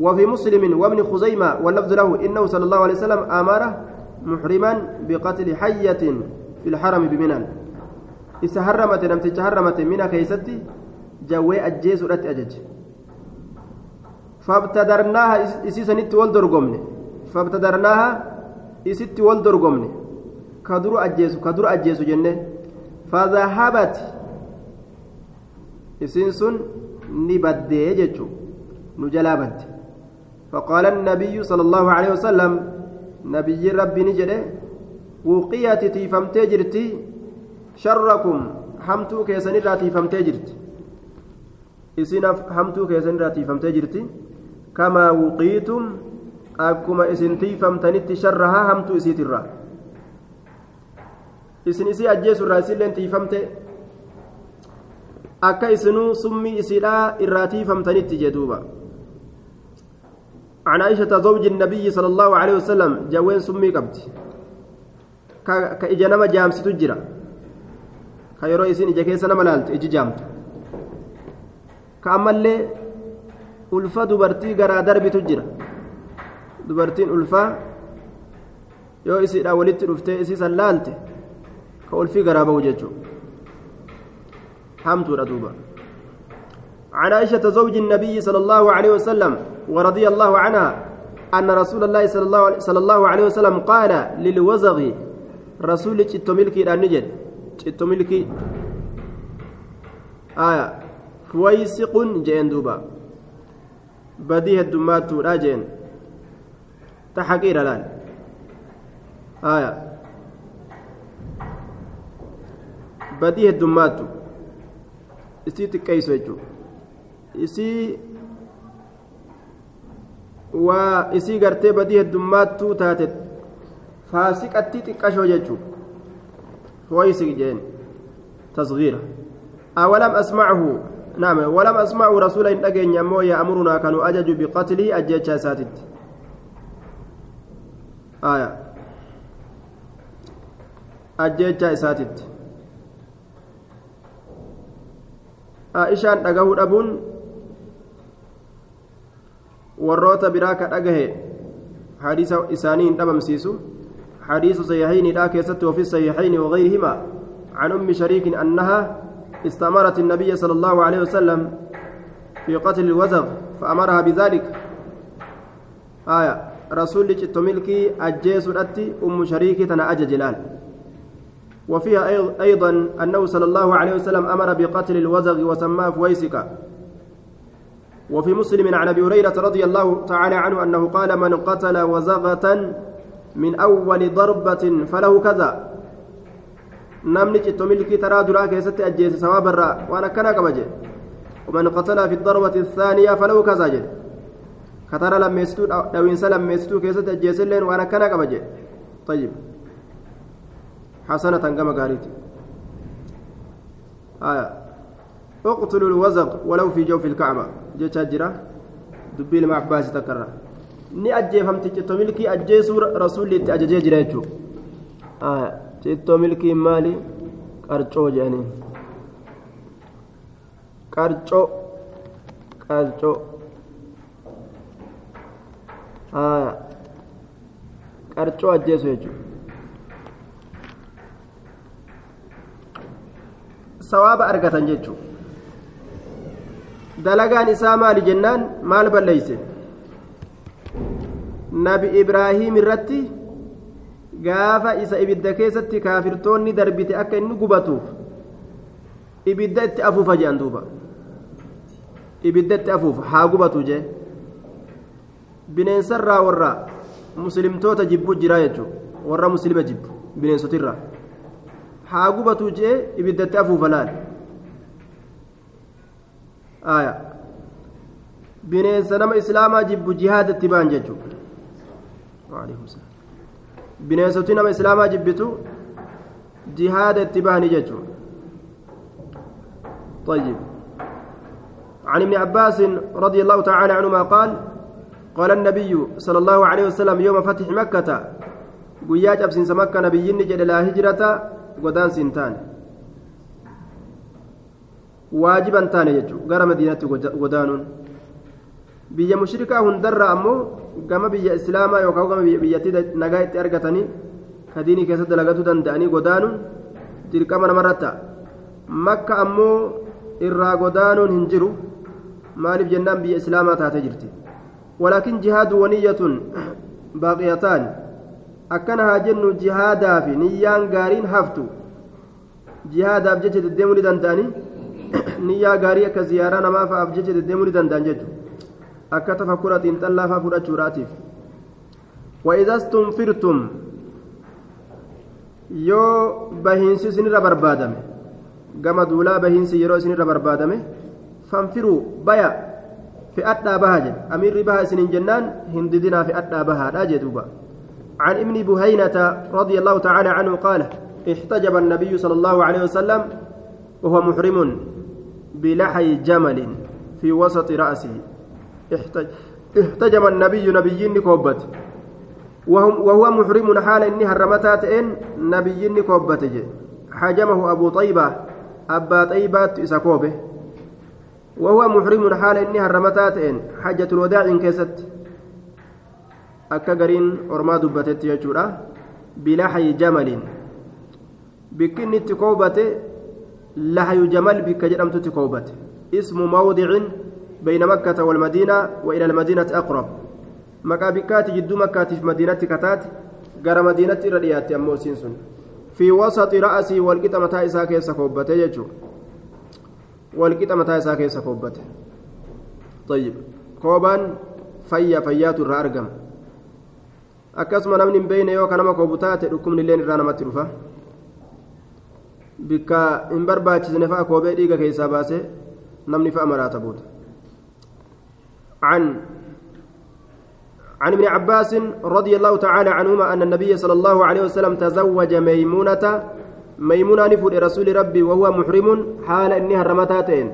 وفي مسلم وابن خزيمة واللفظ له إنه صلى الله عليه وسلم أمر محرما بقتل حية في الحرم بمنى. namticha harramate mina keeysatti jawwee ajjeesuudhatti ajaje fabtadarnaaha isiisanitti wal dorgomne fabtadarnaaha isitti wal dorgomne ka duru ajjeesu ka dura ajjeesu jenne fadahabat isiin sun ni baddee jechu nu jalaa badde فقال النبي صلى الله عليه وسلم نبي ربي نجده وقيت تيفمتي جرتي sharrakum hamtuu keessanirraa tiifamtee jirti isinaaf hamtuu keessanirraa tiifamtee jirti kamaa wuqiitum akkuma isin tiifamtanitti sharrahaa hamtuu isiitirraa isin isii ajjeesurraa isilleen tiifamte akka isinuu summii isiidhaa irraa tiifamtanitti jedhuuba عن عائشة زوج النبي صلى الله عليه وسلم جوين سمي قبت كإجنما جامس تجرى isin ija keessa nama laaltu iji jaamtu ka ammallee ulfa dubartii garaa darbitu jira dubartiin ulfaa yoo isiidha walitti dhuftee isiisan laalte ka ulfii garaa bahu jechuudha hamtuudha duuba عن عائشة زوج النبي صلى الله عليه وسلم ورضي الله عنها أن رسول الله صلى الله, عليه وسلم قال للوزغ رسول ملكي النجد citto milkii aya fuwaysiqun jeen duuba badii heddummaattuudha jeen ta haqiira laal aya badii heddummaattu isii xiqqeeysu jechuu isii waa isii gartee badii heddummaattuu taate faasiqatti xiqqashoo jechuu فويسك جين تصغيره أولم أسمعه نعم ولم أسمع رسولا إن أجن يمو يأمرنا كانوا أجج بقتله أجج ساتت آية. أجج ساتت عائشان dhagahuu dhabuun warroota biraa ka dhagahe hadiisa isaanii hin dhabamsiisu. حديث صحيحين لا كيست وفي الصحيحين وغيرهما عن أم شريك أنها استأمرت النبي صلى الله عليه وسلم في قتل الوزغ فأمرها بذلك آية جت ملكي أجيس الأتي أم شريك تنا أججلال وفيها أيضا أنه صلى الله عليه وسلم أمر بقتل الوزغ وسماه فويسك وفي مسلم عن أبي هريرة رضي الله تعالى عنه أنه قال من قتل وزغة من أول ضربة فله كذا. namni citto milkii taraa duraa keessatti ajjeese sawaaba irraa waan akkana qaba jedhe ومن قتل في الضربة الثانية فله كذا جد كتر لميستو دوين سلم ميستو كيست أجيسلين وأنا كان قبا طيب حسنة كما قالت آية اقتلوا الوزغ ولو في جوف الكعبة جت جرا دبي لما عباس تكرر ni ajjeefamti cittoo milkii ajjeesuu rasuulli itti ajajee jira jechuudha cittoo milkiin maali qarcoo jedhanii qarcoo qarcoo qarcoo ajjeesu jechuudha sawaaba argatan jechuudha dalagaan isaa maali jennaan maal balleeyse nabi ibraahim irratti gaafa isa ibidda keessatti kaafirtoonni darbite akka inni gubatuuf ibidda itti afuufa jedhan duuba ibiddatti afuuf haa gubatu jee bineensarraa warra muslimtoota jibbu jira jechuudha warra muslima jibbu bineensotirraa haa gubatu jee ibiddatti afuufa laal bineensa nama islaamaa jibbu jihaadatti ba'an jechuudha bineensoti nama islaamaa jibbitu jihaada itti bahanii jechuudha طيب عن ابن عباس رضي الله تعالى عنهما قال قال النبي صلى الله عليه وسلم يوم فتح مكة قياج أبسنس مكة نبي نجد لا هجرة ودان سنتان واجبا تاني يجو غير مدينة ودان biyya mushrikaa hundarra ammoo gama biyya islaamaa yookaan gama biyyattii nagaa itti argatanii ka diinii keessatti dalagatuu danda'anii godaanuun dirqama namarratti makka ammoo irraa godaanuun hin jiru maaliif jennaan biyya islaamaa taatee jirti haa jennu jihaadaa fi niyyaan gaariin haftu jihaadaaf jecha deddeemuu ni danda'anii niyyaa gaarii akka ziyaaraa namaa fa'aaf jecha deddeemuu ni danda'an jechuudha akka tafakkura xiinxallaa fa'aa fudhachuudhaatiif وإذا استنفرتم yoo bahiinsi isinirra barbaadame gama duulaa bahiinsi yeroo isinirra barbaadame fanfiruu baya bahaa jedhe amiirri baha isinin jennaan hindidinaa fe'adhaa bahaadha jedhuuba عن ابن بهينة رضي الله تعالى عنه قال احتجب النبي صلى الله عليه وسلم وهو محرم بلحي جمل في وسط رأسه. احتجم النبي نبي كوبت وهو محرم حال إني هرمتات إن نبي كوبت حجمه أبو طيبة أبا طيبة إسكوبه. وهو محرم حال إني هرمتات إن حجة الوداع jechuudha bilahayi jamalin bikki inni itti koobate lahayu jamal bikka jedhamtutti koobate ismu mawdicin bayna makkata walmadiina wa ila almadiinati aqrab maqaa bikkaati jidduu makkaatiif madiinatti kataate gara madiinatti irra dhiyaatte ammoo isiin sun fi wasaxi ra'asii walqixa mataa isaa keessa koobbate jechuu mataa isaa keessa koobbate طيب koobaan fayya fayyaatu irraa argama akkasuma namni hin beeyne yoo kanama koobu taate dhukkubni illee irraa namatti dhufa bikka hin barbaachisne fa'a koobee dhiiga keessaa baase namni fa'a maraata booda عن عن ابن عباس رضي الله تعالى عنهما أن النبي صلى الله عليه وسلم تزوج ميمونة ميمونة نفود رسول ربي وهو محرم حال إني هرمتاتين.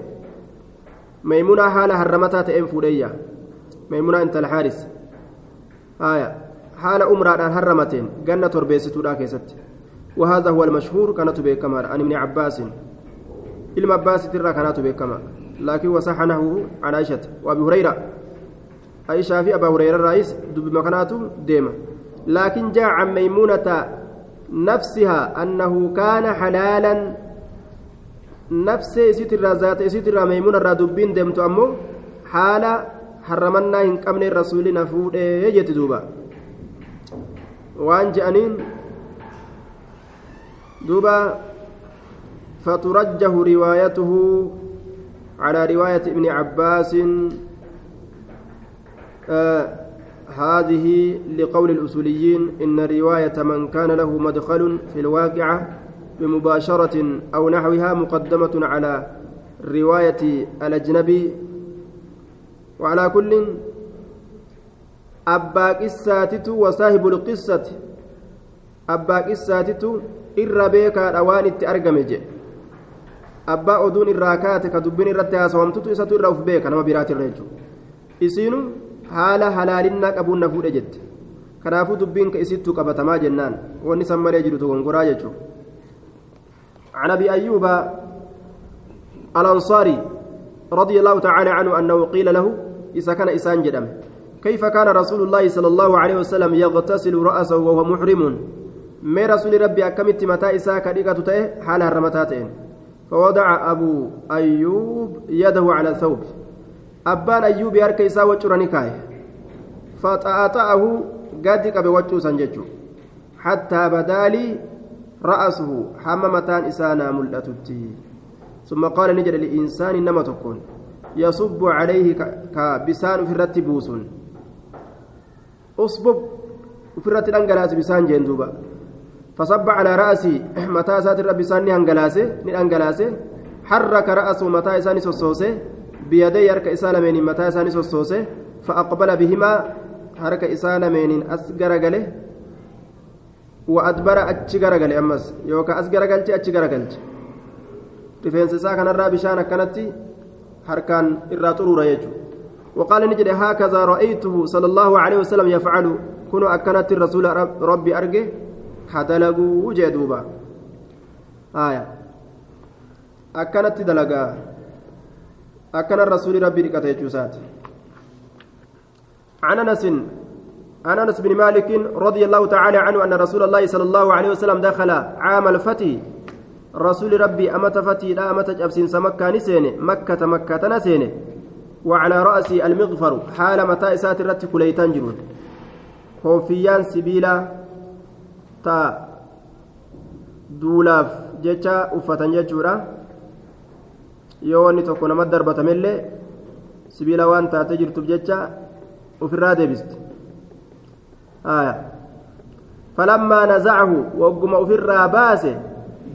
ميمونة حال هرمتاتين فودية. ميمونة أنت الحارس. آية. حال أمرا هرمتين. جنة تربيستو كيست وهذا هو المشهور كانت بكمار عن ابن عباس. علم عباس ترى كانت بكمار لكن وصح نحوه عن عائشة وأبي هريرة. عائشة في أبا هريرة الرئيس دب مكاناته ديما. لكن جاء عن ميمونة نفسها أنه كان حلالا. نفس ستر ذات ستر ميمونة رادبين دمت أمو. حال حرمنا إن قمن الرسول نفود يجت دوبا. وأن جأنين. دوبا فترجه روايته على رواية ابن عباس. آه هذه لقول الأصوليين إن رواية من كان له مدخل في الواقعة بمباشرة أو نحوها مقدمة على رواية الأجنبي. وعلى كل أبا قساتت وصاحب القصة. أبا قساتت إربيك أوان التأرقمج أبا أدون الراكات كدبين الرتاس ومتت إساتو الرأف بيك نما برات الرجو. إسينو haala halaalinaa qabuun na fuudhe jette. Kanaafuu dubbiin isittuu qabatamaa jennaan. Wanni san malee jiru dogongoraa jechuudha. عن ابي ايوب الانصاري رضي الله تعالى عنه انه قيل له اذا كان اسان جدم كيف كان رسول الله صلى الله عليه وسلم يغتسل راسه وهو محرم ما رسول ربي اكمت متى اسا كديقه حال هرمتاتين فوضع ابو ايوب يده على ثوب abbaan ayyuubii harka isaa waccura ni kaaye. Faxaaxa'ahu gadi qabe waccuusan jechuu hattaa badaalii ra'asuhu hamma mataan isaa naa mul'atutti. ثم قال نجد لإنسان نما تكون يصب عليه كبسان في الرتب بوسون أصبب في الرتب أنجلاس بسان جندوبا فصب على رأسي متى ساتر بسان أنجلاسه أنجلاسه حرك رأسه متى إساني سوسوسه بيدي يرك إسالمين متى إساني سوسوسة فأقبل بهما حركة إسالمين أسجر قاله وأدبر أتشجر قاله أمس يوكا أسجر قالتي أتشجر قالتي rifeensa isaa kanarraa bishaan akkanatti harkaan irraa xuruura jechuudha وقال نجد هكذا رأيته صلى الله عليه وسلم يفعل. كنوا أكنت الرسول ربي أرجه كدلقوا جدوبا آية. أكنت دلقا. أكن الرسول ربي لكتي جوسات عن أنس عن أنس بن مالك رضي الله تعالى عنه أن رسول الله صلى الله عليه وسلم دخل عام الفتي رسول ربي أمت فتي لا أمت أبسين سمكة نسيني مكة مكة نسيني وعلى رأسي المغفر حال متى إسات الرت كليتان جرون كوفيان سبيلا تا duulaaf jecha uffatan jechuudha yoo wanni tokko nama darbatamillee sibiila waan taatee jirtuuf jecha ofirraa deebiste falammaa nazacahu wagguma ofirraa baase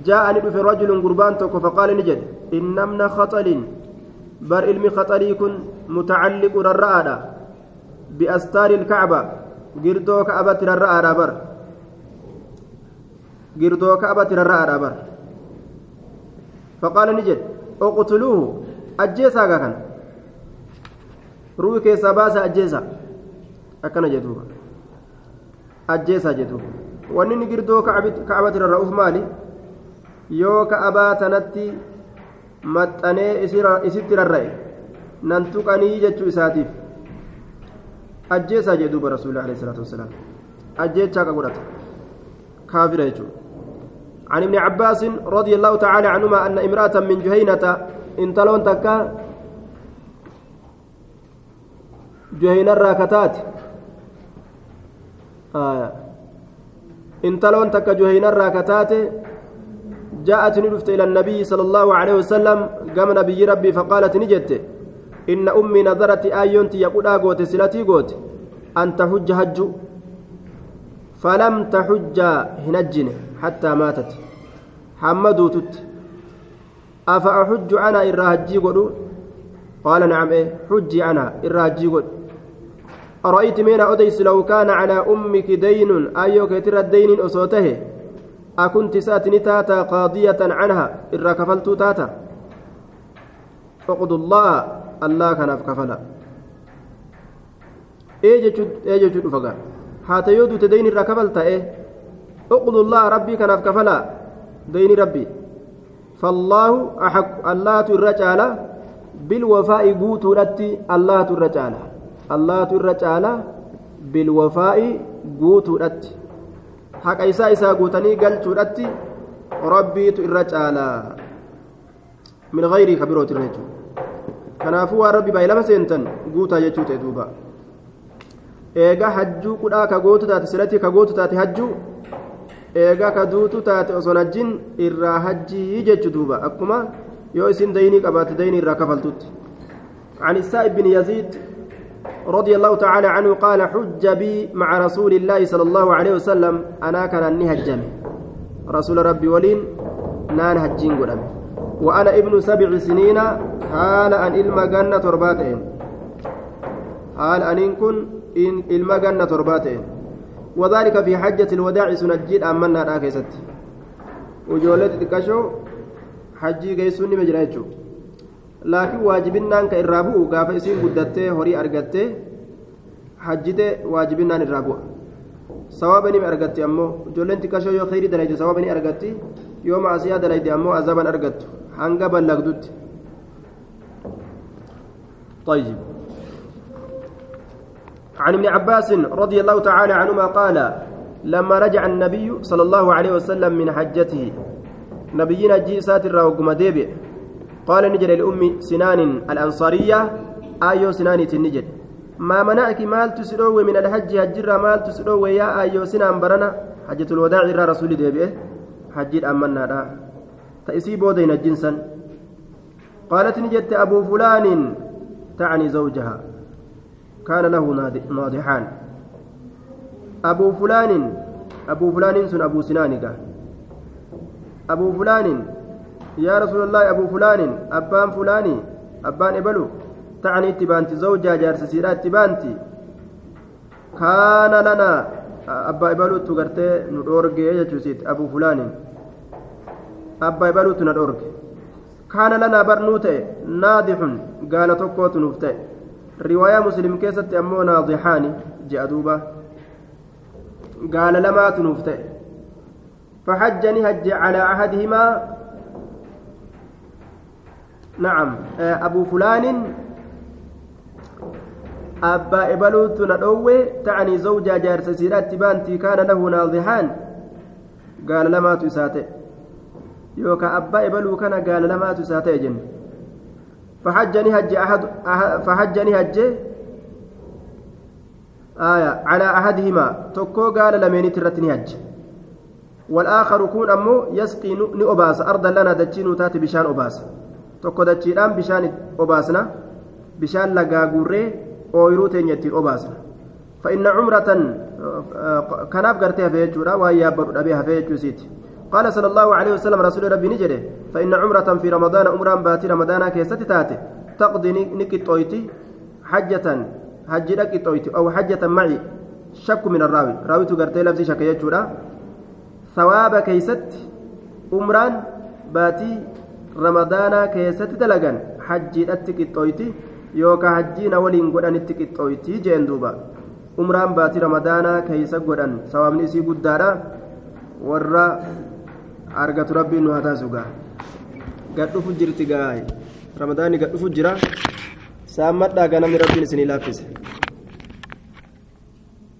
جاءني في رجل قربان توكو فقال نجد إن من خطل بر علم خطلي متعلق الرآدة بأستار الكعبة قردو كعبة الرآدة بر قردو كعبة الرآدة بر فقال oqtuluuhu ajjeesaagaa kana? Ruuhi keessaa baasa ajjeesa akkana jedhuuba. Ajjeesaa jedhuuba. Wanni inni girdoo ka'abati rarra'uuf maali? Yoo ka'abaa tanatti maxxanee isitti rarra'e nan tuqanii jechuu isaatiif? Ajjeesaa jedhuuba rasuulli alayhi salaatu wasalaam ajjeechaa ka godhata. Kaafira jechuudha. عن ابن عباس رضي الله تعالى عنهما أن امرأة من جهينة انتلون تكا جهينة الراكتات آه. انتلون تكا جهينة الراكتات جاءت ندفت إلى النبي صلى الله عليه وسلم قام نبي ربي فقالت نجت إن أمي نظرت آيونت يقول أقوت سلتي قوت أن تحج حج. فلم تحج هنجن حتى ماتت. حمدوا تت أفأحج أنا إرى هجي قلو قال نعم إيه حجي أنا إرى هجي قل أرأيت من أديس لو كان على أمك دين؟ أيوك ترى الدين أصوته؟ أكنت سأتني تاتا قاضية عنها إرا كفلت تاتا؟ فقد الله الله كان كفلا. إيه جتشد فقا حتى يودو تدين إرا كفلت إيه اقض الله ربي كان كفلا دين ربي فالله أحق الله الرجال بالوفاء قوت رتي الله الرجال الله الرجال بالوفاء قوت رتي haqa isaa isaa guutanii galchuudhatti rabbiitu irra caalaa min gayrii ka birootirra jechuudha kanaafuu waan rabbi baay'ee lama seentan guutaa jechuu ta'e duuba eega hajjuu kudhaa ka gootu taate silatii ka gootu taate hajjuu eega ka duutu taate osoo hajjin irraa hajjii jechu duuba akkuma yoo isin daynii qabaate daynii irraa kafaltutti عن السائب بن يزيد رضي الله تعالى عنه قال حج بي مع رسول الله صلى الله عليه وسلم أنا كان أني هجم رسول ربي ولين نان هجين قدام وأنا ابن سبع سنين حال أن إلما جنة ترباتين حال أن إن كن إن إلما جنة ترباتين وذلك في حجة الوداع سنجد أمنا راكست وجولت تكشو حجي جيسوني مجرى laakiin waajibinnaan ka irraa bu'u gaafa isiin guddattee horii argattee hajjite waajibinnaan irraa bu'a sawaaba ni argatti ammoo ijoolleen xiqqashoo yoo kheyrii dalayte sawaaba ni argatti yoo maasiyaa dalayte ammoo azaban argattu hanga ballagdutti طيب عن ابن عباس رضي الله تعالى عنهما قال لما رجع النبي صلى الله عليه وسلم من حجته نبينا جي ساتر وقم ديبئ قال نجد لأم سنان الأنصارية آيو سنان تنجد. ما منعك مال تسلوه من الحج؟ هجر مال تسلوه يا آيو سنان برنا حجة الوداع إلى رسول ديبئه حجير أمنا لا تأسي بودين الجنسا قالت نجد أبو فلان تعني زوجها. كان له ناضحان. أبو فلان أبو فلان سن أبو سنانك أبو فلان يا رسول الله أبو فلان أبان فلاني أبان إبلو تعني اتبانتي زوجها جارس سيرات اتبانتي كان لنا أبا إبلو تغرتي ندورجي يجوسيت أبو فلان. أبا إبلو تندورجي كان لنا برنوت ناضح قال تكوت رواية مسلم كيست أمو ناضحان جاء دوبا قال لما تنفته فحجني هج على أحدهما. نعم أبو فلان. أبا إبلوت ندوي تعني زوجة جارس سيرات بانتي كان له ناضحان. قال لما تساته يوكا أبا إبلو كان قال لما تساته جن. فحجني هج أحد فحجني هج آية على أحدهما. تكو قال لمن ترتني هج. والآخر كون أمو يسقي نؤباس أرضا لنا دجين تاتي بشان أباس. تكو دجيدان بشان أباسنا. بشان لقا قري teenya ittiin obaasna فإن عمرة كناف قرتها في يجورا وهي يابر أبيها في يجوسيت قال صلى الله عليه وسلم رسول ربي نجري فإن عمرة في رمضان عمران باتي رمضان كيست تاتي. تقضي نكت أويتي حجة حج نكت أويتي أو حجة معي شك من الراوي. راوي تقرتي لفظي شك يجورا. ثواب كيست عمران باتي رمضان كيست دلقا حج نكت أويتي yookaan hajjiina waliin godhanitti qixxooyti jeen duuba umraan baatii ramadaanaa keeysa godhan sawaabni isii guddaadha warra argatu rabbiin nu haa taasisu gaa gadhufu jirti gaa ramadaanni gadhufu jira saammadhaa ganamni rabbiin isinii laaffise